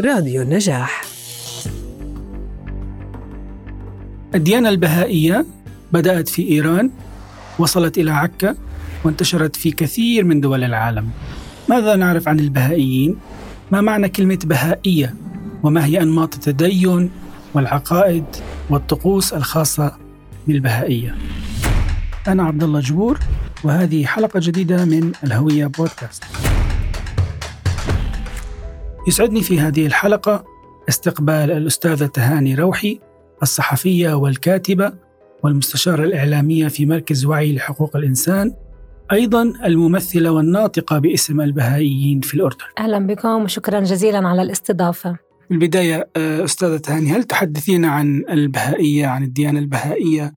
راديو النجاح الديانة البهائية بدأت في إيران وصلت إلى عكا وانتشرت في كثير من دول العالم ماذا نعرف عن البهائيين؟ ما معنى كلمة بهائية؟ وما هي أنماط التدين والعقائد والطقوس الخاصة بالبهائية؟ أنا عبد الله جبور وهذه حلقة جديدة من الهوية بودكاست. يسعدني في هذه الحلقة استقبال الأستاذة تهاني روحي الصحفية والكاتبة والمستشارة الإعلامية في مركز وعي لحقوق الإنسان أيضا الممثلة والناطقة باسم البهائيين في الأردن. أهلا بكم وشكرا جزيلا على الاستضافة. في البداية آه، أستاذة تهاني هل تحدثين عن البهائية عن الديانة البهائية؟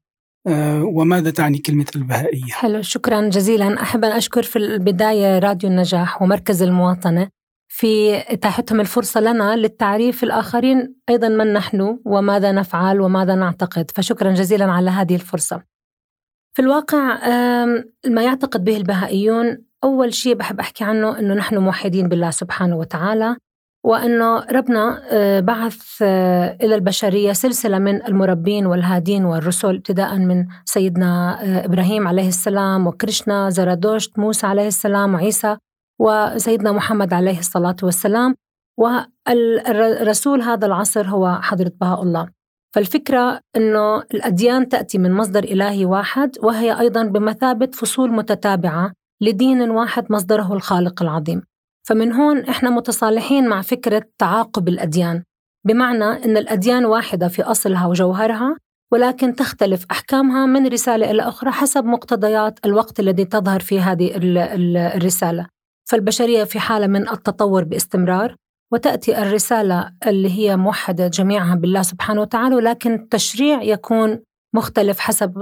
آه، وماذا تعني كلمة البهائية؟ حلو شكرا جزيلا. أحب أن أشكر في البداية راديو النجاح ومركز المواطنة. في إتاحتهم الفرصة لنا للتعريف الآخرين أيضا من نحن وماذا نفعل وماذا نعتقد. فشكرا جزيلا على هذه الفرصة. في الواقع ما يعتقد به البهائيون أول شيء بحب أحكي عنه أنه نحن موحدين بالله سبحانه وتعالى وأنه ربنا آه، بعث آه، إلى البشرية سلسلة من المربين والهادين والرسل ابتداء من سيدنا آه، إبراهيم عليه السلام وكريشنا زرادوشت موسى عليه السلام وعيسى وسيدنا محمد عليه الصلاة والسلام والرسول هذا العصر هو حضرة بهاء الله. فالفكرة أنه الأديان تأتي من مصدر إلهي واحد وهي أيضا بمثابة فصول متتابعة لدين واحد مصدره الخالق العظيم. فمن هون إحنا متصالحين مع فكرة تعاقب الأديان بمعنى أن الأديان واحدة في أصلها وجوهرها ولكن تختلف أحكامها من رسالة إلى أخرى حسب مقتضيات الوقت الذي تظهر فيه هذه الرسالة. فالبشرية في حالة من التطور باستمرار وتأتي الرسالة اللي هي موحدة جميعها بالله سبحانه وتعالى ولكن التشريع يكون مختلف حسب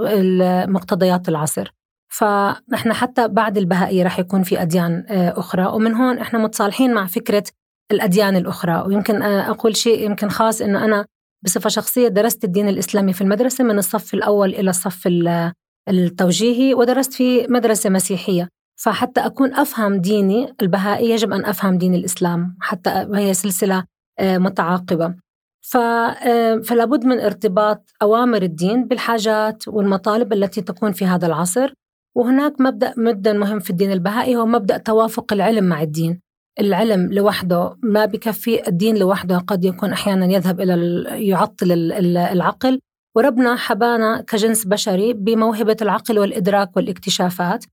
مقتضيات العصر. فنحن حتى بعد البهائية رح يكون في أديان آه، أخرى ومن هون إحنا متصالحين مع فكرة الأديان الأخرى. ويمكن آه، أقول شيء يمكن خاص إنه أنا بصفة شخصية درست الدين الإسلامي في المدرسة من الصف الأول إلى الصف التوجيهي ودرست في مدرسة مسيحية. فحتى أكون أفهم ديني البهائي يجب أن أفهم دين الإسلام حتى وهي سلسلة آه، متعاقبة. آه، فلا بد من ارتباط أوامر الدين بالحاجات والمطالب التي تكون في هذا العصر. وهناك مبدأ جدا مهم في الدين البهائي هو مبدأ توافق العلم مع الدين. العلم لوحده ما بكفي الدين لوحده قد يكون أحيانا يذهب إلى يعطل العقل. وربنا حبانا كجنس بشري بموهبة العقل والإدراك والاكتشافات.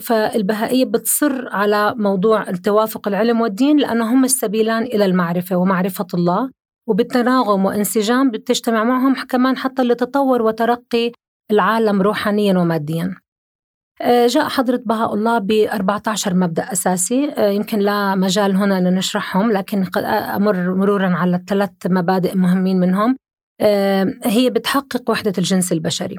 فالبهائية بتصر على موضوع التوافق العلم والدين لأنه هم السبيلان إلى المعرفة ومعرفة الله وبالتناغم وانسجام بتجتمع معهم كمان حتى لتطور وترقي العالم روحانيا وماديا. آه، جاء حضرة بهاء الله ب 14 مبدأ أساسي. آه، يمكن لا مجال هنا أن نشرحهم لكن قد أمر مرورا على ثلاث مبادئ مهمين منهم. آه، هي بتحقق وحدة الجنس البشري.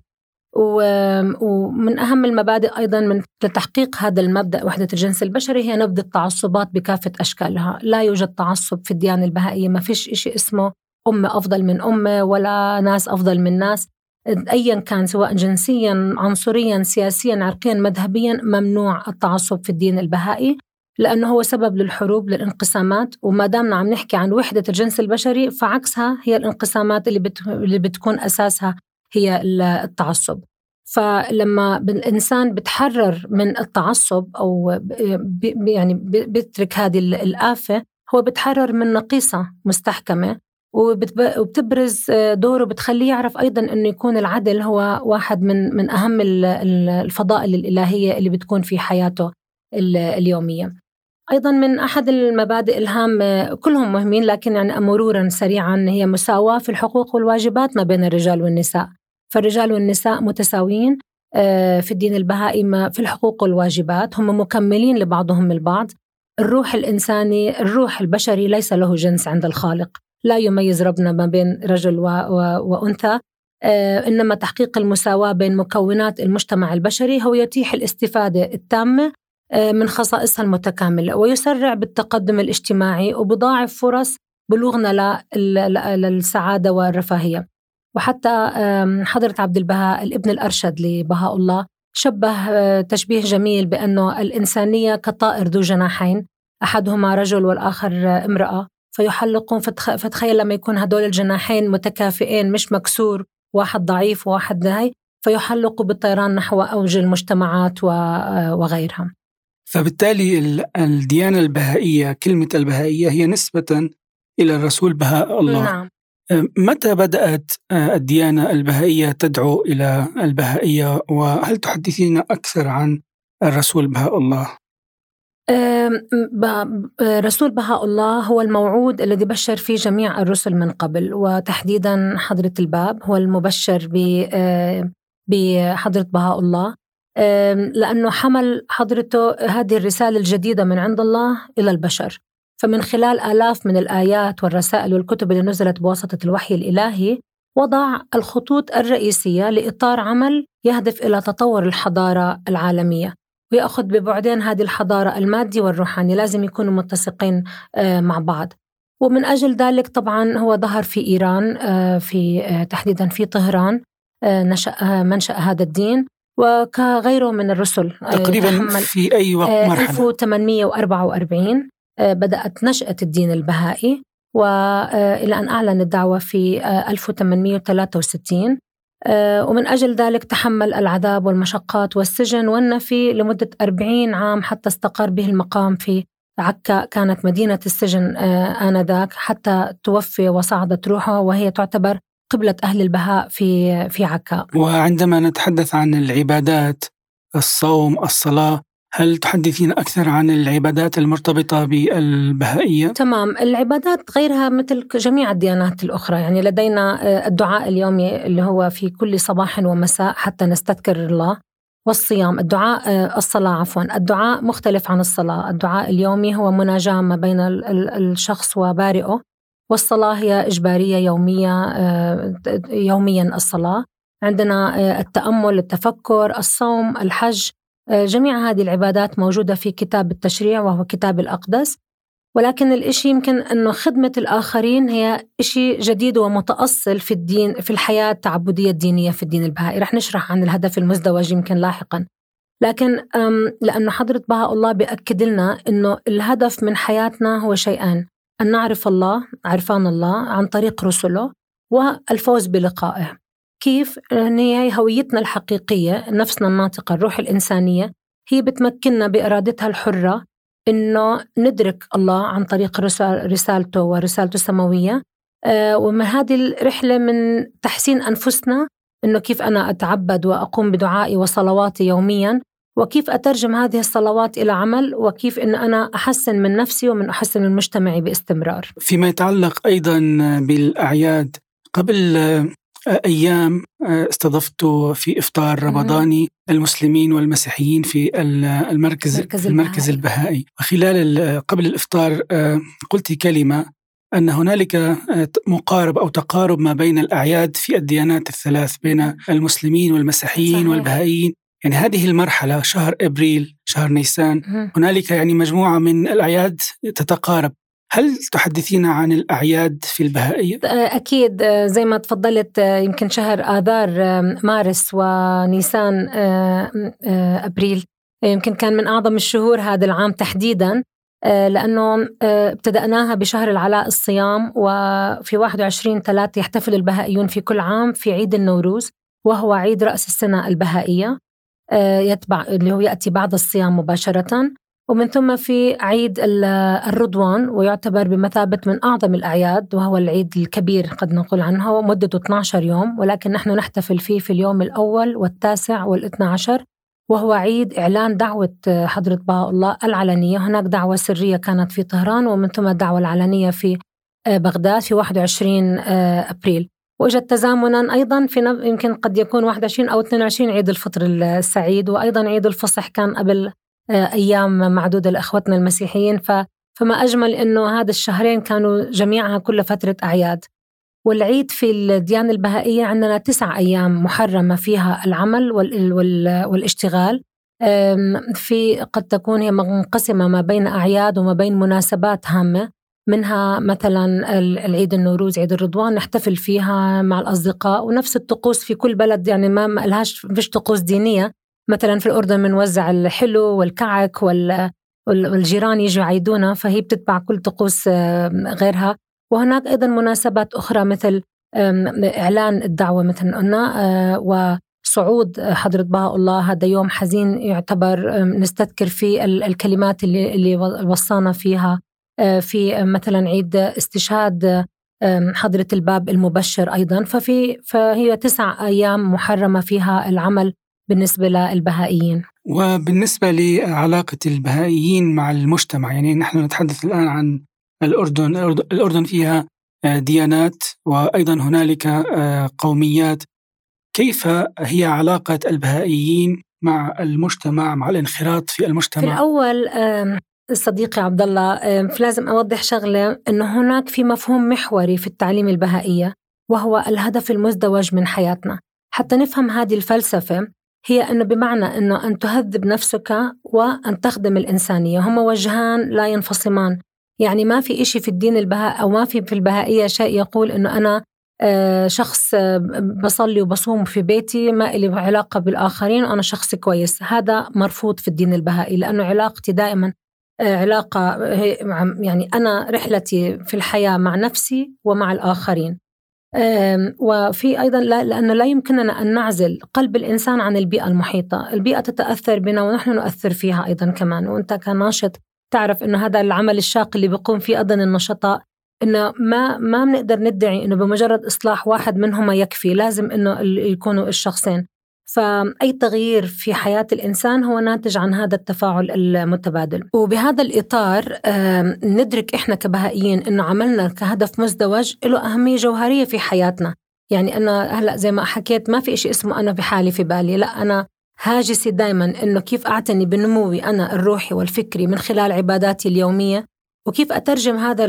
ومن أهم المبادئ أيضا من لتحقيق هذا المبدأ وحدة الجنس البشري هي نبذ التعصبات بكافة أشكالها. لا يوجد تعصب في الديانة البهائية ما فيش إشي اسمه أمة أفضل من أمة ولا ناس أفضل من ناس. أيا كان سواء جنسيا عنصريا سياسيا عرقيا مذهبيا ممنوع التعصب في الدين البهائي لأنه هو سبب للحروب للانقسامات. وما دامنا عم نحكي عن وحدة الجنس البشري فعكسها هي الانقسامات اللي. اللي بتكون أساسها. هي التعصب. فلما الإنسان بتحرر من التعصب أو يعني بيترك هذه الآفة هو بتحرر من نقيصة مستحكمة وبتبرز دوره بتخليه يعرف أيضا أنه يكون العدل هو واحد من من أهم الفضائل الإلهية اللي بتكون في حياته اليومية. أيضا من أحد المبادئ الهامة كلهم مهمين لكن يعني مرورا سريعا هي مساواة في الحقوق والواجبات ما بين الرجال والنساء. فالرجال والنساء متساويين آه، في الدين البهائي في الحقوق والواجبات هم مكملين لبعضهم البعض. الروح الإنساني الروح البشري ليس له جنس عند الخالق. لا يميز ربنا ما بين رجل. وأنثى. آه، إنما تحقيق المساواة بين مكونات المجتمع البشري هو يتيح الاستفادة التامة آه، من خصائصها المتكاملة. ويسرع بالتقدم الاجتماعي وبضاعف فرص بلوغنا للسعادة والرفاهية. وحتى حضرة عبد البهاء الابن الأرشد لبهاء الله شبه آه، تشبيه جميل بأنه الإنسانية كطائر ذو جناحين أحدهما رجل والآخر امرأة. فيحلقون فتخيل لما يكون هدول الجناحين متكافئين مش مكسور واحد ضعيف وواحد هاي فيحلقوا بالطيران نحو أوج المجتمعات وغيرها. فبالتالي الديانة البهائية كلمة البهائية هي نسبة إلى الرسول بهاء الله نعم. متى بدأت الديانة البهائية تدعو إلى البهائية وهل تحدثين أكثر عن الرسول بهاء الله؟ رسول بهاء الله هو الموعود الذي بشر فيه جميع الرسل من قبل وتحديدا حضرة الباب هو المبشر بحضرة بهاء الله لأنه حمل حضرته هذه الرسالة الجديدة من عند الله إلى البشر. فمن خلال آلاف من الآيات والرسائل والكتب اللي نزلت بواسطة الوحي الإلهي وضع الخطوط الرئيسية لإطار عمل يهدف إلى تطور الحضارة العالمية. ويأخذ ببعدين هذه الحضارة المادي والروحاني لازم يكونوا متسقين آه، مع بعض. ومن أجل ذلك طبعا هو ظهر في إيران آه، في آه، تحديدا في طهران نشأ منشأ هذا الدين. وكغيره من الرسل تقريبا في أي وقت مرحلة؟ 1844 بدأت نشأة الدين البهائي وإلى أن أعلن الدعوة في 1863 آه، ومن أجل ذلك تحمل العذاب والمشقات والسجن والنفي لمدة 40 عام حتى استقر به المقام في عكا كانت مدينة السجن آه، آنذاك حتى توفي وصعدت روحه وهي تعتبر قبلة أهل البهاء في في عكا. وعندما نتحدث عن العبادات الصوم الصلاة هل تحدثين أكثر عن العبادات المرتبطة بالبهائية؟ تمام. العبادات غيرها مثل جميع الديانات الأخرى. يعني لدينا آه، الدعاء اليومي اللي هو في كل صباح ومساء حتى نستذكر الله والصيام. الدعاء آه، الصلاة عفوا. الدعاء مختلف عن الصلاة. الدعاء اليومي هو مناجاة ما بين الشخص وبارئه. والصلاة هي إجبارية يومية آه، يوميا الصلاة. عندنا التأمل التفكر الصوم الحج آه، جميع هذه العبادات موجودة في كتاب التشريع وهو كتاب الأقدس. ولكن الإشي يمكن أنه خدمة الآخرين هي إشي جديد ومتأصل في الدين في الحياة التعبدية الدينية في الدين البهائي. رح نشرح عن الهدف المزدوج يمكن لاحقا. لكن لأنه حضرة بهاء الله بيأكد لنا أنه الهدف من حياتنا هو شيئان. أن نعرف الله عرفان الله عن طريق رسله والفوز بلقائه. كيف؟ ان هي هويتنا الحقيقية نفسنا الناطقة الروح الإنسانية هي بتمكننا بإرادتها الحرة إنه ندرك الله عن طريق رسالته ورسالته السماوية. آه، ومن هذه الرحلة من تحسين أنفسنا إنه كيف أنا أتعبد وأقوم بدعائي وصلواتي يوميا وكيف أترجم هذه الصلوات إلى عمل وكيف إن أنا أحسن من نفسي ومن أحسن من مجتمعي باستمرار. فيما يتعلق أيضا بالأعياد قبل أيام استضفت في إفطار رمضاني المسلمين والمسيحيين في المركز المركز, المركز البهائي وخلال قبل الإفطار آه، قلت كلمة أن هنالك آه، مقارب أو تقارب ما بين الأعياد في الديانات الثلاث بين المسلمين والمسيحيين صحيح. والبهائيين يعني هذه المرحلة شهر إبريل شهر نيسان هنالك يعني مجموعة من الأعياد تتقارب. هل تحدثين عن الأعياد في البهائية؟ أكيد زي ما تفضلت يمكن شهر آذار مارس ونيسان أبريل. يمكن كان من أعظم الشهور هذا العام تحديدا لأنه ابتدأناها بشهر العلاء الصيام وفي 21 ثلاثة يحتفل البهائيون في كل عام في عيد النوروز وهو عيد رأس السنة البهائية. يتبع اللي هو يأتي بعد الصيام مباشرة. ومن ثم في عيد الرضوان ويعتبر بمثابة من أعظم الأعياد وهو العيد الكبير قد نقول عنه مدته 12 يوم. ولكن نحن نحتفل فيه في اليوم الأول والتاسع والاثنى عشر وهو عيد إعلان دعوة حضرة بهاء الله العلنية. هناك دعوة سرية كانت في طهران ومن ثم الدعوة العلنية في بغداد في 21 أبريل. وإجت تزامنا أيضا في يمكن قد يكون 21 أو 22 عيد الفطر السعيد وأيضا عيد الفصح كان قبل آه، أيام معدودة لأخوتنا المسيحيين. ف فما أجمل أنه هذا الشهرين كانوا جميعها كل فترة أعياد. والعيد في الديانة البهائية عندنا تسع أيام محرمة فيها العمل وال وال والاشتغال. في قد تكون هي منقسمة ما بين أعياد وما بين مناسبات هامة. منها مثلا العيد النوروز عيد الرضوان نحتفل فيها مع الأصدقاء ونفس الطقوس في كل بلد يعني ما لهاش فيش طقوس دينية. مثلا في الأردن بنوزع الحلو والكعك وال والجيران يجوا يعيدونا فهي بتتبع كل طقوس غيرها. وهناك أيضا مناسبات أخرى مثل إعلان الدعوة مثل قلنا آه، وصعود حضرة بهاء الله. هذا يوم حزين يعتبر نستذكر فيه الكلمات اللي, اللي وصانا فيها. في مثلا عيد استشهاد حضرة الباب المبشر أيضا. ففي فهي تسع أيام محرمة فيها العمل بالنسبة للبهائيين. وبالنسبة لعلاقة البهائيين مع المجتمع يعني نحن نتحدث الآن عن الأردن الأردن فيها آه، ديانات وأيضا هنالك آه، قوميات. كيف هي علاقة البهائيين مع المجتمع مع الانخراط في المجتمع؟ في الأول صديقي عبد الله لازم أوضح شغلة أنه هناك في مفهوم محوري في التعليم البهائية وهو الهدف المزدوج من حياتنا. حتى نفهم هذه الفلسفة هي أنه بمعنى أنه أن تهذب نفسك وأن تخدم الإنسانية. هما وجهان لا ينفصمان. يعني ما في إشي في الدين البهاء أو ما في في البهائية شيء يقول أنه أنا آه، شخص آه، بصلي وبصوم في بيتي ما لي علاقة بالآخرين وأنا شخص كويس. هذا مرفوض في الدين البهائي لأنه علاقتي دائما علاقة يعني أنا رحلتي في الحياة مع نفسي ومع الآخرين. وفي أيضا لأنه لا يمكننا أن نعزل قلب الإنسان عن البيئة المحيطة. البيئة تتأثر بنا ونحن نؤثر فيها أيضا كمان. وأنت كناشط تعرف أنه هذا العمل الشاق اللي بيقوم فيه أيضا النشطاء إنه ما ما بنقدر ندعي إنه بمجرد إصلاح واحد منهما يكفي. لازم إنه يكونوا الشخصين. فأي تغيير في حياة الإنسان هو ناتج عن هذا التفاعل المتبادل. وبهذا الإطار ندرك إحنا كبهائيين إنه عملنا كهدف مزدوج له أهمية جوهرية في حياتنا. يعني أنا هلأ زي ما حكيت ما في إشي اسمه أنا بحالي في بالي لأ أنا هاجسي دائما إنه كيف أعتني بنموي أنا الروحي والفكري من خلال عباداتي اليومية وكيف أترجم هذا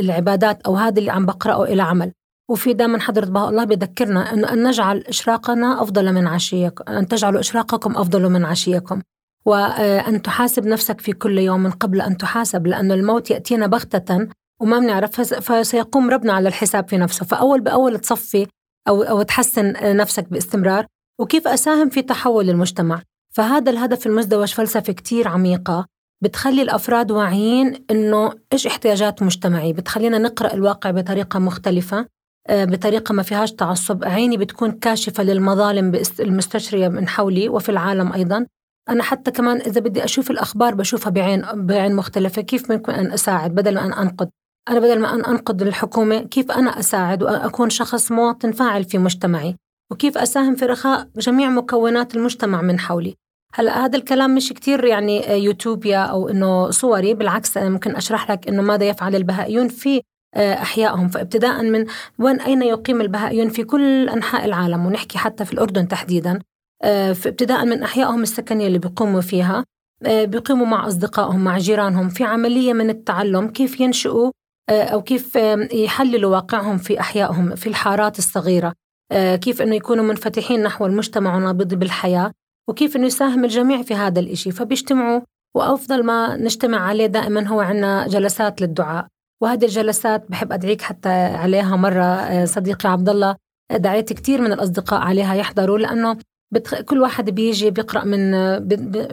العبادات أو هذا اللي عم بقرأه إلى عمل. وفي دائما حضرة بها الله بذكرنا أنه أن نجعل إشراقنا أفضل من عشيكم أن تجعلوا إشراقكم أفضل من عشيكم. وأن تحاسب نفسك في كل يوم قبل أن تحاسب لأن الموت يأتينا بغتة وما بنعرف فسيقوم ربنا على الحساب في نفسه. فأول بأول تصفي أو, أو تحسن نفسك باستمرار. وكيف أساهم في تحول المجتمع؟ فهذا الهدف المزدوج فلسفة كتير عميقة. بتخلي الأفراد واعيين إنه إيش احتياجات مجتمعي؟ بتخلينا نقرأ الواقع بطريقة مختلفة. بطريقة ما فيهاش تعصب. عيني بتكون كاشفة للمظالم المستشرية من حولي وفي العالم أيضا. أنا حتى كمان إذا بدي أشوف الأخبار بشوفها بعين بعين مختلفة. كيف ممكن أن أساعد بدل ما أن أنقد؟ أنا بدل ما أن أنقد الحكومة كيف أنا أساعد وأكون شخص مواطن فاعل في مجتمعي؟ وكيف أساهم في رخاء جميع مكونات المجتمع من حولي؟ هلأ هذا الكلام مش كتير يعني يوتوبيا أو إنه صوري بالعكس أنا ممكن أشرح لك إنه ماذا يفعل البهائيون في آه، أحيائهم. فابتداء من وين أين يقيم البهائيون في كل أنحاء العالم ونحكي حتى في الأردن تحديدا. آه، ابتداء من أحيائهم السكنية اللي بيقوموا فيها. آه، بيقيموا مع أصدقائهم مع جيرانهم في عملية من التعلم كيف ينشئوا أو كيف يحللوا واقعهم في أحيائهم في الحارات الصغيرة. كيف إنه يكونوا منفتحين نحو المجتمع ونابض بالحياة وكيف إنه يساهم الجميع في هذا الإشي. فبيجتمعوا وأفضل ما نجتمع عليه دائما هو عندنا جلسات للدعاء. وهذه الجلسات بحب أدعيك حتى عليها مرة آه، صديقي عبد الله دعيت كثير من الأصدقاء عليها يحضروا لأنه بتخ... كل واحد بيجي بيقرأ من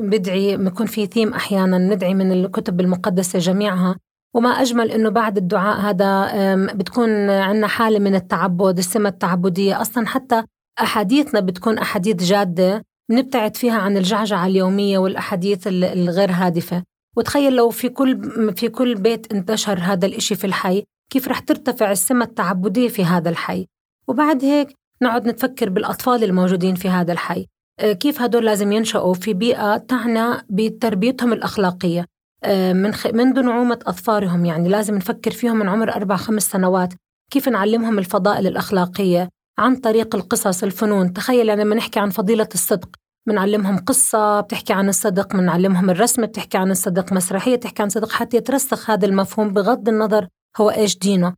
بدعي بيكون في ثيم أحيانا ندعي من الكتب المقدسة جميعها. وما أجمل أنه بعد الدعاء هذا بتكون عندنا حالة من التعبد السمة التعبدية. أصلا حتى أحاديثنا بتكون أحاديث جادة بنبتعد فيها عن الجعجعة اليومية والأحاديث الغير هادفة. وتخيل لو في كل في كل بيت انتشر هذا الإشي في الحي كيف رح ترتفع السمة التعبدية في هذا الحي؟ وبعد هيك نقعد نتفكر بالأطفال الموجودين في هذا الحي. آه، كيف هدول لازم ينشأوا في بيئة تعنى بتربيتهم الأخلاقية؟ آه، من خ... منذ نعومة أظفارهم يعني لازم نفكر فيهم من عمر أربع خمس سنوات. كيف نعلمهم الفضائل الأخلاقية عن طريق القصص الفنون؟ تخيل لما نحكي عن فضيلة الصدق. بنعلمهم قصة بتحكي عن الصدق بنعلمهم الرسم بتحكي عن الصدق مسرحية بتحكي عن الصدق حتى يترسخ هذا المفهوم بغض النظر هو إيش دينه.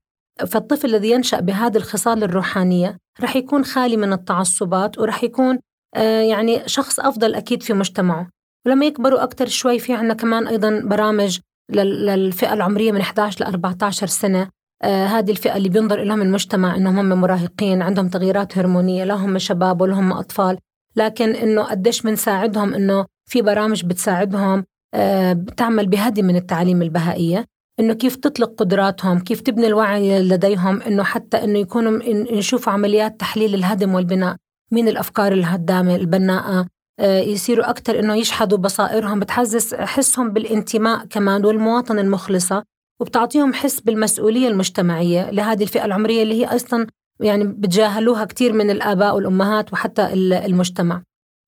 فالطفل الذي ينشأ بهذه الخصال الروحانية رح يكون خالي من التعصبات ورح يكون آه، يعني شخص أفضل أكيد في مجتمعه. ولما يكبروا أكثر شوي في عنا كمان أيضا برامج للفئة العمرية من 11 ل 14 سنة. آه هذه الفئة اللي بينظر لهم المجتمع أنهم هم مراهقين عندهم تغييرات هرمونية لا هم شباب ولا هم أطفال. لكن إنه قديش بنساعدهم إنه في برامج بتساعدهم آه، بتعمل بهدي من التعليم البهائية. إنه كيف تطلق قدراتهم كيف تبني الوعي لديهم إنه حتى إنه يكونوا نشوف عمليات تحليل الهدم والبناء. مين الأفكار الهدامة البناءة؟ آه، يصيروا أكثر إنه يشحذوا بصائرهم بتحسس حسهم بالانتماء كمان والمواطنة المخلصة وبتعطيهم حس بالمسؤولية المجتمعية لهذه الفئة العمرية اللي هي أصلا يعني بتجاهلوها كثير من الآباء والأمهات وحتى المجتمع.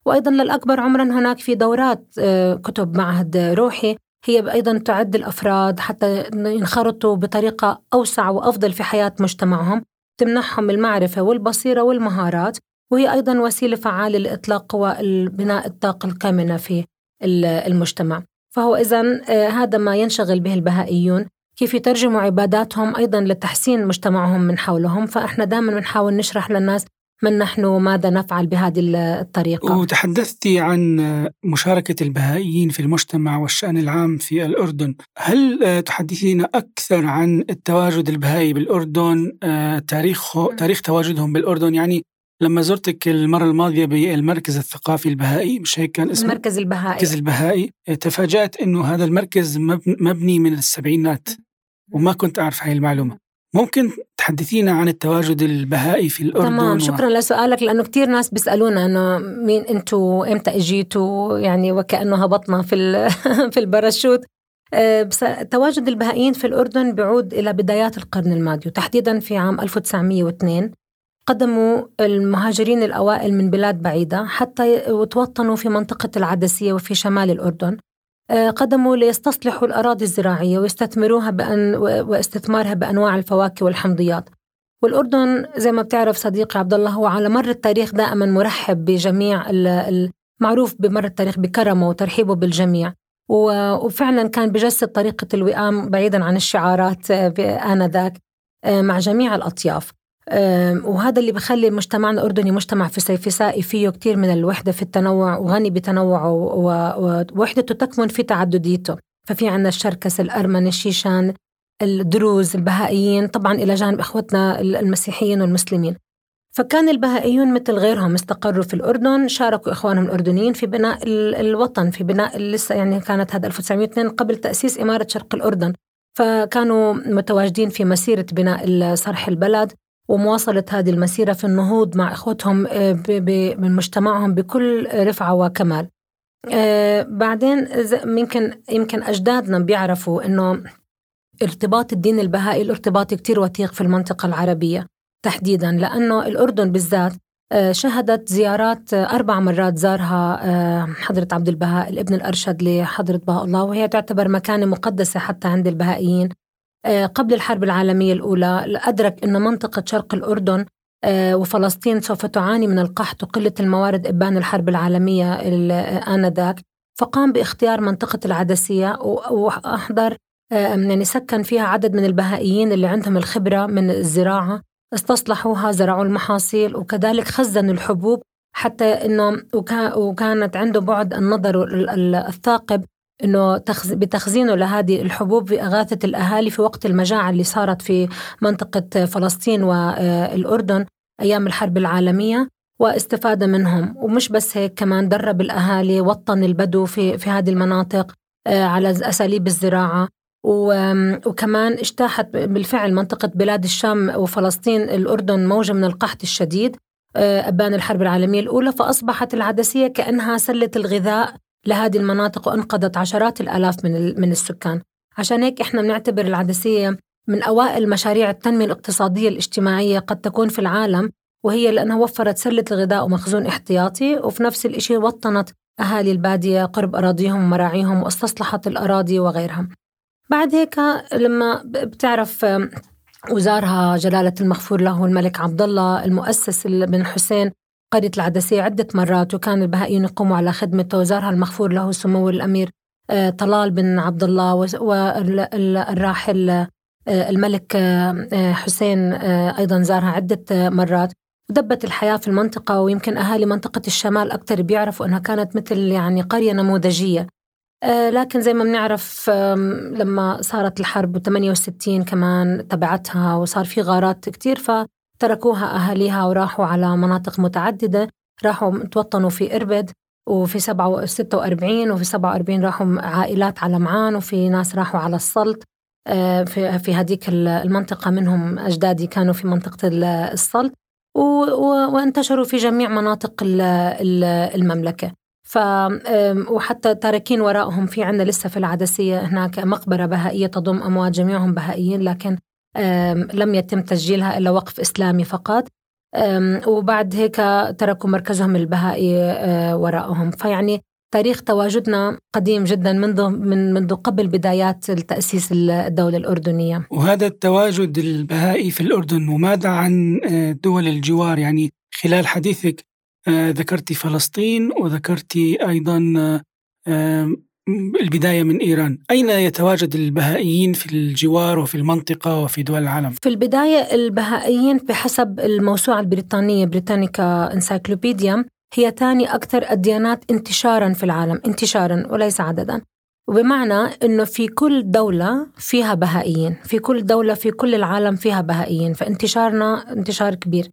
وأيضا للأكبر عمرا هناك في دورات آه، كتب معهد روحي. هي أيضا تعد الأفراد حتى ينخرطوا بطريقة أوسع وأفضل في حياة مجتمعهم تمنحهم المعرفة والبصيرة والمهارات. وهي أيضا وسيلة فعالة لإطلاق قوى بناء الطاقة الكامنة في المجتمع. فهو إذا آه، هذا ما ينشغل به البهائيون. كيف يترجموا عباداتهم أيضا لتحسين مجتمعهم من حولهم فإحنا دائما بنحاول نشرح للناس من نحن وماذا نفعل بهذه الطريقة. وتحدثت عن مشاركة البهائيين في المجتمع والشأن العام في الأردن. هل تحدثين أكثر عن التواجد البهائي بالأردن آه، تاريخ تاريخ تواجدهم بالأردن؟ يعني لما زرتك المرة الماضية بالمركز الثقافي البهائي مش هيك كان اسمه؟ المركز البهائي. المركز البهائي. تفاجأت إنه هذا المركز مبني من السبعينات وما كنت أعرف هاي المعلومة. ممكن تحدثينا عن التواجد البهائي في الأردن تمام شكرا و... لسؤالك لأنه كثير ناس بيسألونا أنه مين أنتوا إمتى إجيتوا يعني وكأنه هبطنا في في الباراشوت. آه، بس تواجد البهائيين في الأردن بيعود إلى بدايات القرن الماضي وتحديدا في عام 1902 قدموا المهاجرين الأوائل من بلاد بعيدة حتى توطنوا في منطقة العدسية وفي شمال الأردن. آه، قدموا ليستصلحوا الأراضي الزراعية ويستثمروها بأن واستثمارها بأنواع الفواكه والحمضيات. والأردن زي ما بتعرف صديقي عبد الله هو على مر التاريخ دائما مرحب بجميع المعروف بمر التاريخ بكرمه وترحيبه بالجميع. وفعلا كان بجسد طريقة الوئام بعيدا عن الشعارات آه، آنذاك آه، مع جميع الأطياف. وهذا اللي بخلي مجتمعنا الأردني مجتمع فسيفسائي فيه كتير من الوحدة في التنوع وغني بتنوعه ووحدته تكمن في تعدديته. ففي عنا الشركس الأرمن الشيشان الدروز البهائيين طبعا إلى جانب إخوتنا المسيحيين والمسلمين. فكان البهائيون مثل غيرهم استقروا في الأردن شاركوا إخوانهم الأردنيين في بناء الوطن في بناء لسه يعني كانت هذا 1902 قبل تأسيس إمارة شرق الأردن. فكانوا متواجدين في مسيرة بناء صرح البلد. ومواصلة هذه المسيرة في النهوض مع إخوتهم آه، من مجتمعهم بكل رفعة وكمال. آه، بعدين يمكن يمكن أجدادنا بيعرفوا إنه ارتباط الدين البهائي الارتباط كتير وثيق في المنطقة العربية تحديدا لأنه الأردن بالذات آه، شهدت زيارات أربع مرات زارها حضرة عبد البهاء الابن الأرشد لحضرة بهاء الله وهي تعتبر مكانة مقدسة حتى عند البهائيين. قبل الحرب العالمية الأولى أدرك أن منطقة شرق الأردن آه، وفلسطين سوف تعاني من القحط وقلة الموارد إبان الحرب العالمية آنذاك. فقام باختيار منطقة العدسية وأحضر آه، يعني سكن فيها عدد من البهائيين اللي عندهم الخبرة من الزراعة. استصلحوها زرعوا المحاصيل وكذلك خزنوا الحبوب حتى إنه وكانت عنده بعد النظر الثاقب إنه بتخزينه لهذه الحبوب باغاثه الأهالي في وقت المجاعة اللي صارت في منطقة فلسطين والاردن أيام الحرب العالمية واستفاد منهم. ومش بس هيك كمان درب الأهالي وطن البدو في في هذه المناطق آه، على أساليب الزراعة. وكمان اجتاحت بالفعل منطقة بلاد الشام وفلسطين الأردن موجة من القحط الشديد آه، أبان الحرب العالمية الأولى فأصبحت العدسية كأنها سلة الغذاء لهذه المناطق وأنقذت عشرات الآلاف من من السكان. عشان هيك إحنا بنعتبر العدسية من أوائل مشاريع التنمية الاقتصادية الاجتماعية قد تكون في العالم وهي لأنها وفرت سلة الغذاء ومخزون احتياطي وفي نفس الشيء وطنت أهالي البادية قرب أراضيهم ومراعيهم واستصلحت الأراضي وغيرها. بعد هيك لما بتعرف وزارها جلالة المغفور له الملك عبد الله المؤسس بن حسين قرية العدسية عدة مرات وكان البهائيين يقوموا على خدمته وزارها المغفور له سمو الأمير آه، طلال بن عبد الله والراحل آه، الملك آه، حسين أيضا زارها عدة مرات. ودبت الحياة في المنطقة ويمكن أهالي منطقة الشمال أكثر بيعرفوا أنها كانت مثل يعني قرية نموذجية. لكن زي ما بنعرف لما صارت الحرب 68 كمان تبعتها وصار في غارات كتير ف تركوها أهاليها وراحوا على مناطق متعددة راحوا توطنوا في إربد وفي 46 وفي 47 راحوا عائلات على معان وفي ناس راحوا على السلط. آه، في في هذيك المنطقة منهم أجدادي كانوا في منطقة السلط وانتشروا في جميع مناطق المملكة. ف وحتى تاركين وراءهم في عندنا لسه في العدسية هناك مقبرة بهائية تضم أموات جميعهم بهائيين لكن لم يتم تسجيلها إلا وقف إسلامي فقط. وبعد هيك تركوا مركزهم البهائي آه، وراءهم. فيعني تاريخ تواجدنا قديم جدا منذ من منذ قبل بدايات تأسيس الدولة الأردنية. وهذا التواجد البهائي في الأردن وماذا عن آه، دول الجوار؟ يعني خلال حديثك آه، ذكرت فلسطين وذكرت أيضا البداية من إيران. أين يتواجد البهائيين في الجوار وفي المنطقة وفي دول العالم؟ في البداية البهائيين بحسب الموسوعة البريطانية بريتانيكا انسايكلوبيديا هي ثاني أكثر الديانات انتشارا في العالم انتشارا وليس عددا. وبمعنى أنه في كل دولة فيها بهائيين في كل دولة في كل العالم فيها بهائيين فانتشارنا انتشار كبير.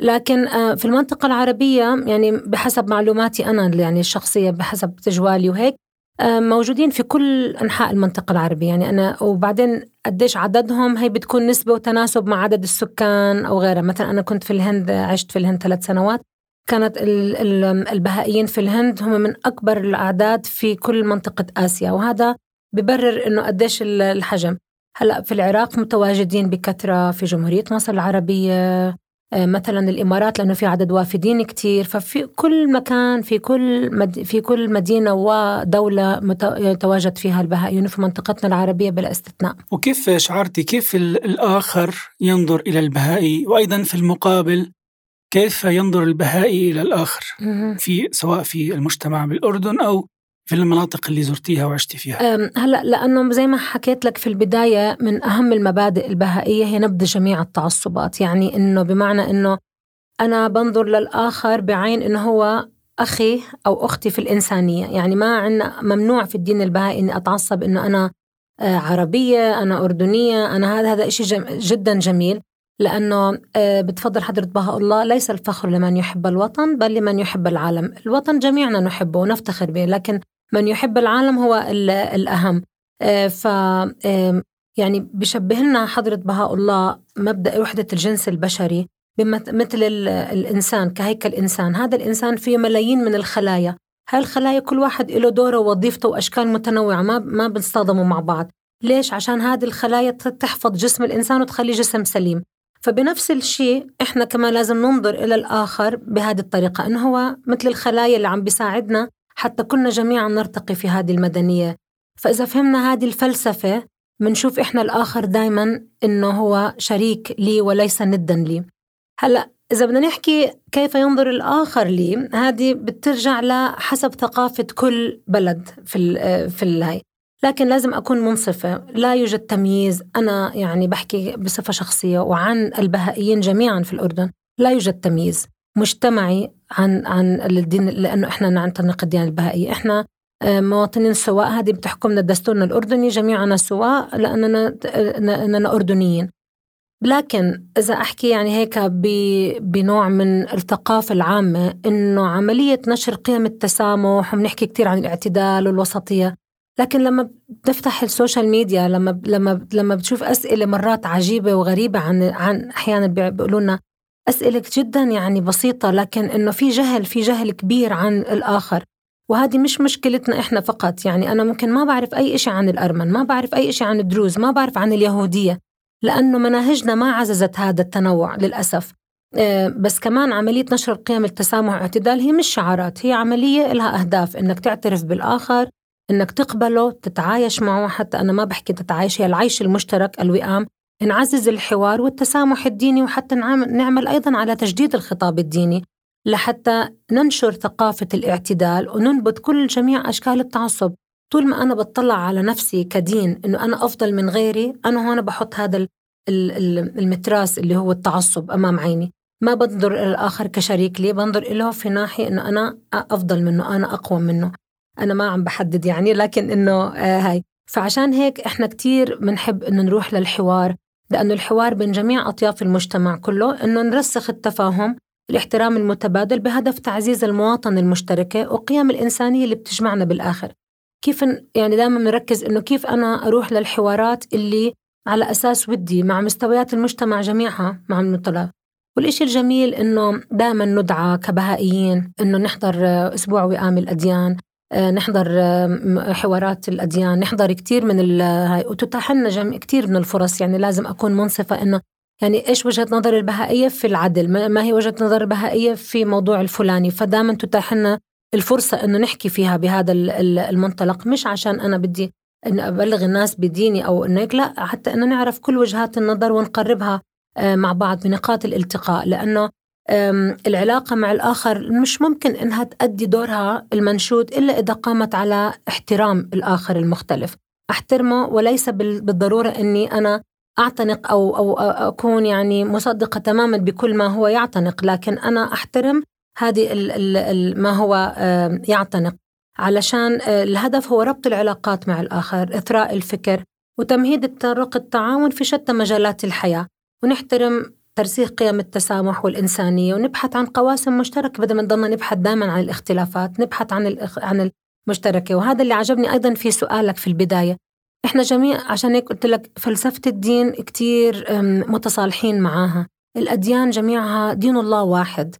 لكن آه، في المنطقة العربية يعني بحسب معلوماتي أنا يعني الشخصية بحسب تجوالي وهيك موجودين في كل أنحاء المنطقة العربية. يعني أنا وبعدين قديش عددهم هي بتكون نسبة وتناسب مع عدد السكان أو غيرها. مثلا أنا كنت في الهند عشت في الهند ثلاث سنوات. كانت البهائيين في الهند هم من أكبر الأعداد في كل منطقة آسيا. وهذا ببرر إنه قديش الحجم. هلأ في العراق متواجدين بكثرة في جمهورية مصر العربية آه، مثلا الإمارات لأنه في عدد وافدين كثير ففي كل مكان في كل مد في كل مدينة ودولة يتواجد فيها البهائيون في منطقتنا العربية بلا استثناء. وكيف شعرتي؟ كيف الآخر ينظر إلى البهائي وأيضا في المقابل كيف ينظر البهائي إلى الآخر؟ في سواء في المجتمع بالأردن أو في المناطق اللي زرتيها وعشتي فيها؟ هلا لأنه زي ما حكيت لك في البداية من أهم المبادئ البهائية هي نبذ جميع التعصبات، يعني إنه بمعنى إنه أنا بنظر للآخر بعين إنه هو أخي أو أختي في الإنسانية، يعني ما عندنا ممنوع في الدين البهائي إني أتعصب إنه أنا آه، عربية، أنا أردنية، أنا هذا هذا شيء جدا جميل. لأنه آه، بتفضل حضرة بها الله ليس الفخر لمن يحب الوطن بل لمن يحب العالم. الوطن جميعنا نحبه ونفتخر به لكن من يحب العالم هو الأهم. آه، ف يعني بشبه لنا حضرة بهاء الله مبدأ وحدة الجنس البشري مثل الإنسان كهيكل إنسان. هذا الإنسان فيه ملايين من الخلايا. هاي الخلايا كل واحد له دوره ووظيفته وأشكال متنوعة ما ما بنصطدموا مع بعض. ليش؟ عشان هذه الخلايا تحفظ جسم الإنسان وتخليه جسم سليم. فبنفس الشيء إحنا كمان لازم ننظر إلى الآخر بهذه الطريقة إنه هو مثل الخلايا اللي عم بيساعدنا حتى كنا جميعا نرتقي في هذه المدنية. فإذا فهمنا هذه الفلسفة بنشوف إحنا الآخر دايما إنه هو شريك لي وليس ندا لي. هلأ إذا بدنا نحكي كيف ينظر الآخر لي هذه بترجع لحسب ثقافة كل بلد في في الهي لكن لازم أكون منصفة. لا يوجد تمييز. أنا يعني بحكي بصفة شخصية وعن البهائيين جميعا في الأردن. لا يوجد تمييز. مجتمعي عن عن الدين لأنه إحنا نعتنق الديانه البهائية، إحنا آه، مواطنين سواء هذه بتحكمنا دستورنا الأردني جميعنا سواء لأننا اننا أردنيين. لكن إذا أحكي يعني هيك بنوع من الثقافة العامة إنه عملية نشر قيم التسامح وبنحكي كثير عن الاعتدال والوسطية لكن لما بتفتح ال social media لما لما لما بتشوف أسئلة مرات عجيبة وغريبة عن عن أحيانا بيقولوا لنا أسئلة جدا يعني بسيطة لكن إنه في جهل في جهل كبير عن الآخر. وهذه مش مشكلتنا إحنا فقط. يعني أنا ممكن ما بعرف أي إشي عن الأرمن ما بعرف أي إشي عن الدروز ما بعرف عن اليهودية لأنه مناهجنا ما عززت هذا التنوع للأسف. آه، بس كمان عملية نشر القيم التسامح والاعتدال هي مش شعارات هي عملية لها أهداف إنك تعترف بالآخر إنك تقبله تتعايش معه. حتى أنا ما بحكي تتعايش هي العيش المشترك الوئام. نعزز الحوار والتسامح الديني وحتى نعمل أيضا على تجديد الخطاب الديني لحتى ننشر ثقافة الاعتدال وننبذ كل جميع أشكال التعصب. طول ما أنا بطلع على نفسي كدين إنه أنا أفضل من غيري أنا هون بحط هذا المتراس اللي هو التعصب أمام عيني. ما بنظر إلى الآخر كشريك لي بنظر له في ناحية إنه أنا أفضل منه أنا أقوى منه. أنا ما عم بحدد يعني لكن إنه آه هاي. فعشان هيك إحنا كتير بنحب إنه نروح للحوار لأنه الحوار بين جميع أطياف المجتمع كله إنه نرسخ التفاهم الاحترام المتبادل بهدف تعزيز المواطنة المشتركة وقيم الإنسانية اللي بتجمعنا بالآخر. كيف يعني دائما بنركز إنه كيف أنا أروح للحوارات اللي على أساس ودي مع مستويات المجتمع جميعها مع المطلع. والإشي الجميل إنه دائما ندعى كبهائيين إنه نحضر أسبوع وئام الأديان. نحضر حوارات الأديان. نحضر كتير من هاي وتتاح لنا جم... كتير من الفرص. يعني لازم أكون منصفة إنه يعني إيش وجهة نظر البهائية في العدل؟ ما هي وجهة نظر البهائية في موضوع الفلاني؟ فدائما تتاح لنا الفرصة إنه نحكي فيها بهذا المنطلق. مش عشان أنا بدي إن أبلغ الناس بديني أو إنه لا حتى إنه نعرف كل وجهات النظر ونقربها آه، مع بعض بنقاط الالتقاء. لأنه العلاقة مع الآخر مش ممكن إنها تأدي دورها المنشود إلا إذا قامت على احترام الآخر المختلف. أحترمه وليس بالضرورة أني أنا أعتنق أو, أو أكون يعني مصدقة تماما بكل ما هو يعتنق لكن أنا أحترم هذه ال ال ما هو يعتنق. علشان آه، الهدف هو ربط العلاقات مع الآخر إثراء الفكر وتمهيد الطرق التعاون في شتى مجالات الحياة. ونحترم ترسيخ قيم التسامح والإنسانية ونبحث عن قواسم مشتركة بدل ما نضلنا نبحث دائما عن الاختلافات نبحث عن عن المشتركة. وهذا اللي عجبني أيضا في سؤالك في البداية. إحنا جميع عشان هيك قلت لك فلسفة الدين كتير متصالحين معاها. الأديان جميعها دين الله واحد.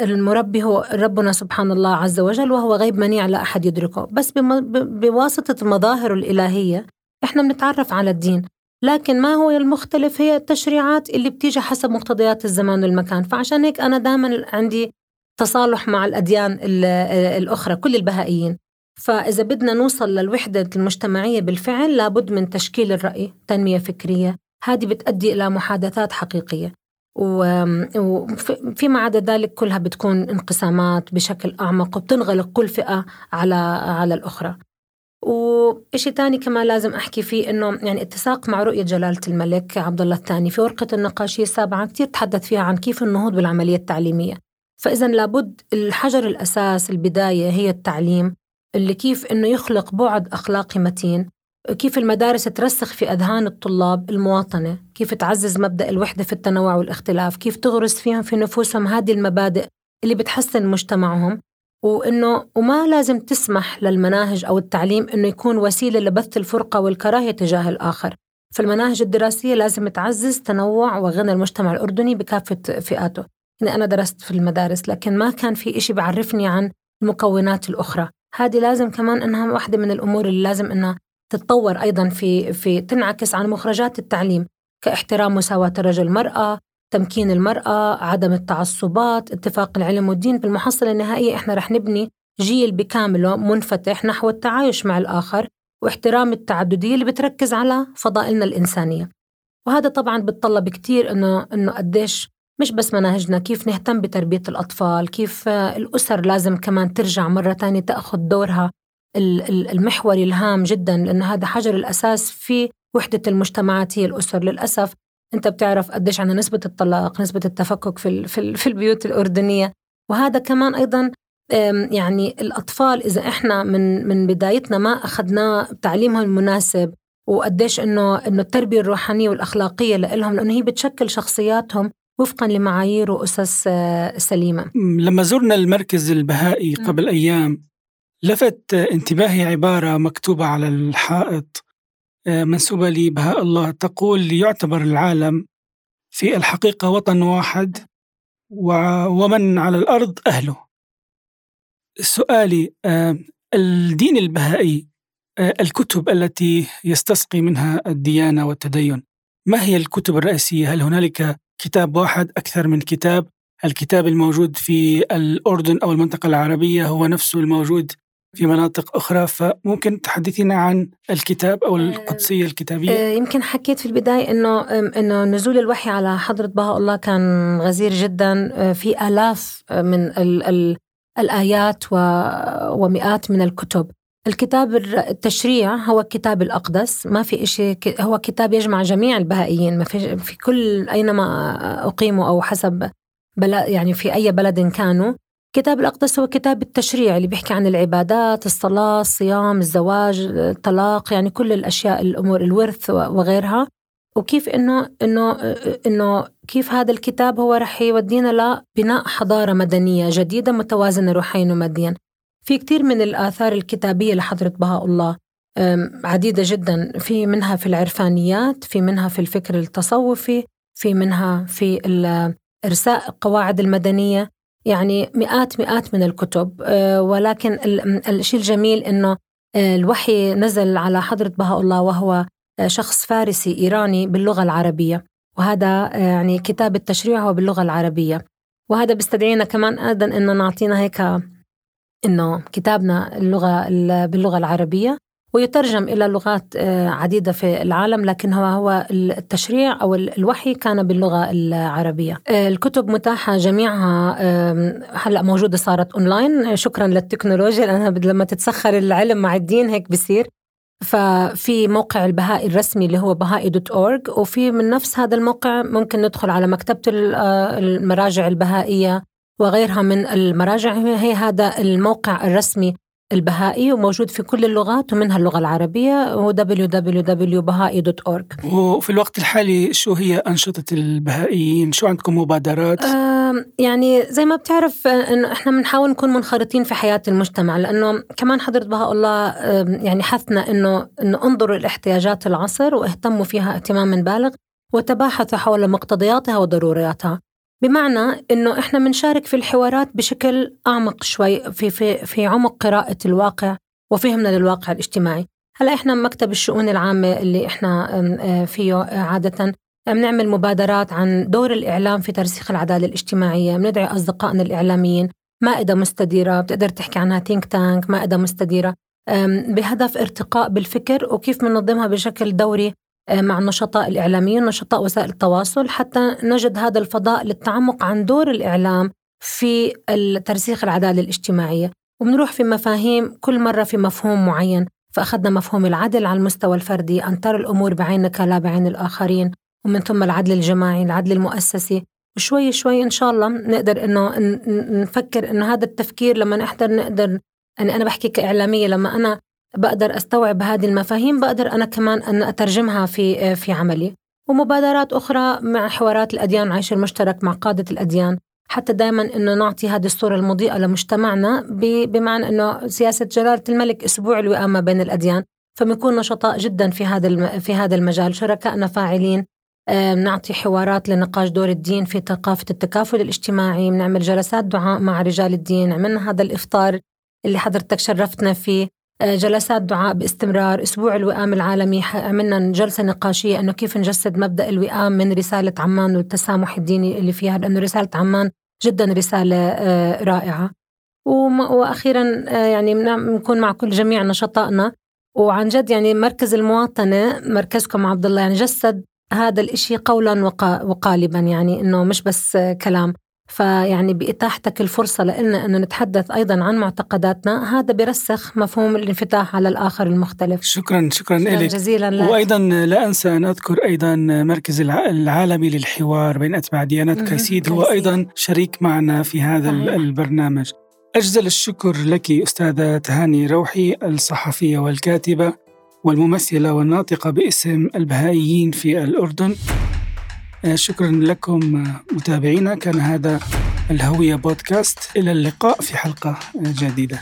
المربي هو ربنا سبحان الله عز وجل وهو غيب منيع لا أحد يدركه. بس بواسطة المظاهر الإلهية إحنا بنتعرف على الدين. لكن ما هو المختلف؟ هي التشريعات اللي بتيجي حسب مقتضيات الزمان والمكان. فعشان هيك أنا دائما عندي تصالح مع الأديان الأخرى كل البهائيين. فإذا بدنا نوصل للوحدة المجتمعية بالفعل لابد من تشكيل الرأي تنمية فكرية. هذه بتؤدي إلى محادثات حقيقية. وفيما عدا ذلك كلها بتكون انقسامات بشكل أعمق وبتنغلق كل فئة على على الأخرى. وشيء تاني كمان لازم أحكي فيه إنه يعني اتساق مع رؤية جلالة الملك عبد الله الثاني في ورقة النقاشية السابعة كثير تحدث فيها عن كيف النهوض بالعملية التعليمية. فإذا لابد الحجر الأساس البداية هي التعليم اللي كيف إنه يخلق بعد أخلاقي متين كيف المدارس ترسخ في أذهان الطلاب المواطنة كيف تعزز مبدأ الوحدة في التنوع والاختلاف كيف تغرس فيهم في نفوسهم هذه المبادئ اللي بتحسن مجتمعهم. وإنه وما لازم تسمح للمناهج أو التعليم إنه يكون وسيلة لبث الفرقة والكراهية تجاه الآخر. فالمناهج الدراسية لازم تعزز تنوع وغنى المجتمع الأردني بكافة فئاته. يعني أنا درست في المدارس لكن ما كان في إشي بعرفني عن المكونات الأخرى. هذه لازم كمان إنها واحدة من الأمور اللي لازم إنها تتطور أيضا في في تنعكس على مخرجات التعليم. كاحترام مساواة الرجل والمراه تمكين المرأة عدم التعصبات اتفاق العلم والدين بالمحصلة النهائية إحنا رح نبني جيل بكامله منفتح نحو التعايش مع الآخر واحترام التعددية اللي بتركز على فضائلنا الإنسانية. وهذا طبعا بتطلب كتير إنه إنه قديش مش بس مناهجنا كيف نهتم بتربية الأطفال كيف الأسر لازم كمان ترجع مرة تانية تأخذ دورها المحوري الهام جدا. لأن هذا حجر الأساس في وحدة المجتمعات هي الأسر. للأسف أنت بتعرف قديش عندنا نسبة الطلاق نسبة التفكك في في البيوت الأردنية. وهذا كمان أيضا يعني الأطفال إذا إحنا من من بدايتنا ما اخذنا تعليمهم المناسب وقديش إنه إنه التربية الروحانية والأخلاقية لهم لأنه هي بتشكل شخصياتهم وفقا لمعايير وأسس آه، سليمة. لما زرنا المركز البهائي قبل أيام لفت انتباهي عبارة مكتوبة على الحائط. منسوبة لبهاء الله تقول يعتبر العالم في الحقيقة وطن واحد ومن على الأرض أهله سؤالي الدين البهائي الكتب التي يستسقي منها الديانة والتدين ما هي الكتب الرئيسية؟ هل هنالك كتاب واحد أكثر من كتاب؟ الكتاب الموجود في الأردن أو المنطقة العربية هو نفسه الموجود في مناطق أخرى فممكن تحدثينا عن الكتاب أو القدسية الكتابية؟ آه، يمكن حكيت في البداية إنه إنه نزول الوحي على حضرة بهاء الله كان غزير جدا آه، في آلاف من ال ال الآيات ومئات من الكتب. الكتاب التشريع هو الكتاب الأقدس ما في إشي هو كتاب يجمع جميع البهائيين ما في, في كل أينما أقيموا أو حسب بلد يعني في أي بلد كانوا. الكتاب الأقدس هو كتاب التشريع اللي بيحكي عن العبادات الصلاة الصيام الزواج الطلاق يعني كل الأشياء الأمور الورث وغيرها. وكيف إنه إنه إنه كيف هذا الكتاب هو رح يودينا لبناء حضارة مدنية جديدة متوازنة روحيا وماديا. في كثير من الآثار الكتابية لحضرة بهاء الله عديدة جدا. في منها في العرفانيات، في منها في الفكر التصوفي، في منها في إرساء القواعد المدنية، يعني مئات مئات من الكتب أه، ولكن الشيء الجميل إنه أه، الوحي نزل على حضرة بهاء الله وهو شخص فارسي إيراني باللغة العربية وهذا يعني كتاب التشريع هو باللغة العربية. وهذا بيستدعينا كمان أيضا إنه نعطينا هيك إنه كتابنا اللغة باللغة العربية. ويترجم إلى لغات آه، عديدة في العالم لكن هو هو التشريع أو الوحي كان باللغة العربية. آه، الكتب متاحة جميعها هلأ موجودة صارت أونلاين. شكرا للتكنولوجيا لأنها لما تتسخر العلم مع الدين هيك بصير ففي موقع البهائي الرسمي اللي هو Bahai dot org وفي من نفس هذا الموقع ممكن ندخل على مكتبة آه، المراجع البهائية وغيرها من المراجع. هي هذا الموقع الرسمي البهائي وموجود في كل اللغات ومنها اللغة العربية www.bahai.org وفي الوقت الحالي شو هي أنشطة البهائيين؟ شو عندكم مبادرات؟ آه يعني زي ما بتعرف إنه إحنا بنحاول نكون منخرطين في حياة المجتمع لأنه كمان حضرة بهاء الله يعني حثنا إنه إنه انظروا لإحتياجات العصر واهتموا فيها اهتمام بالغ وتباحثوا حول مقتضياتها وضرورياتها بمعنى إنه إحنا بنشارك في الحوارات بشكل أعمق شوي في في في عمق قراءة الواقع وفهمنا للواقع الاجتماعي. هلا إحنا مكتب الشؤون العامة اللي إحنا آه، فيه عادة بنعمل مبادرات عن دور الإعلام في ترسيخ العدالة الاجتماعية بندعي أصدقائنا الإعلاميين مائدة مستديرة بتقدر تحكي عنها تينك تانك مائدة مستديرة بهدف ارتقاء بالفكر وكيف بننظمها بشكل دوري آه، مع النشطاء الإعلاميين نشطاء وسائل التواصل حتى نجد هذا الفضاء للتعمق عن دور الإعلام في ترسيخ العدالة الاجتماعية. وبنروح في مفاهيم كل مرة في مفهوم معين. فأخذنا مفهوم العدل على المستوى الفردي أن ترى الأمور بعينك لا بعين الآخرين ومن ثم العدل الجماعي العدل المؤسسي. وشوي شوي إن شاء الله نقدر إنه نفكر إنه هذا التفكير لما نحضر نقدر يعني أنا بحكي كإعلامية لما أنا بقدر أستوعب هذه المفاهيم بقدر أنا كمان أن أترجمها في في عملي. ومبادرات أخرى مع حوارات الأديان والعيش المشترك مع قادة الأديان. حتى دائما إنه نعطي هذه الصورة المضيئة لمجتمعنا بمعنى إنه سياسة جلالة الملك أسبوع الوئامه بين الأديان. فبنكون نشطاء جدا في هذا في هذا المجال. شركائنا فاعلين نعطي حوارات لنقاش دور الدين في ثقافة التكافل الاجتماعي. بنعمل جلسات دعاء مع رجال الدين. عملنا هذا الإفطار اللي حضرتك شرفتنا فيه. جلسات دعاء باستمرار. أسبوع الوئام العالمي عملنا جلسة نقاشية أنه كيف نجسد مبدأ الوئام من رسالة عمان والتسامح الديني اللي فيها. لأنه رسالة عمان جدا رسالة آه، رائعة. وأخيرا آه، يعني بنكون مع كل جميع نشطائنا وعن جد يعني مركز المواطنة مركزكم عبد الله يعني جسد هذا الإشي قولا وقالبا يعني إنه مش بس كلام. فيعني بإتاحتك الفرصة لنا أن نتحدث أيضا عن معتقداتنا. هذا برسخ مفهوم الانفتاح على الآخر المختلف. شكرا شكرا, شكرا لك جزيلا لك. وأيضا لا أنسى أن أذكر أيضا مركز العالمي للحوار بين أتباع ديانات كيسيد هو أيضا شريك معنا في هذا صحيح. البرنامج. أجزل الشكر لك أستاذة تهاني روحي الصحفية والكاتبة والممثلة والناطقة باسم البهائيين في الأردن. شكرا لكم آه، متابعينا. كان هذا الهوية بودكاست. إلى اللقاء في حلقة آه، جديدة.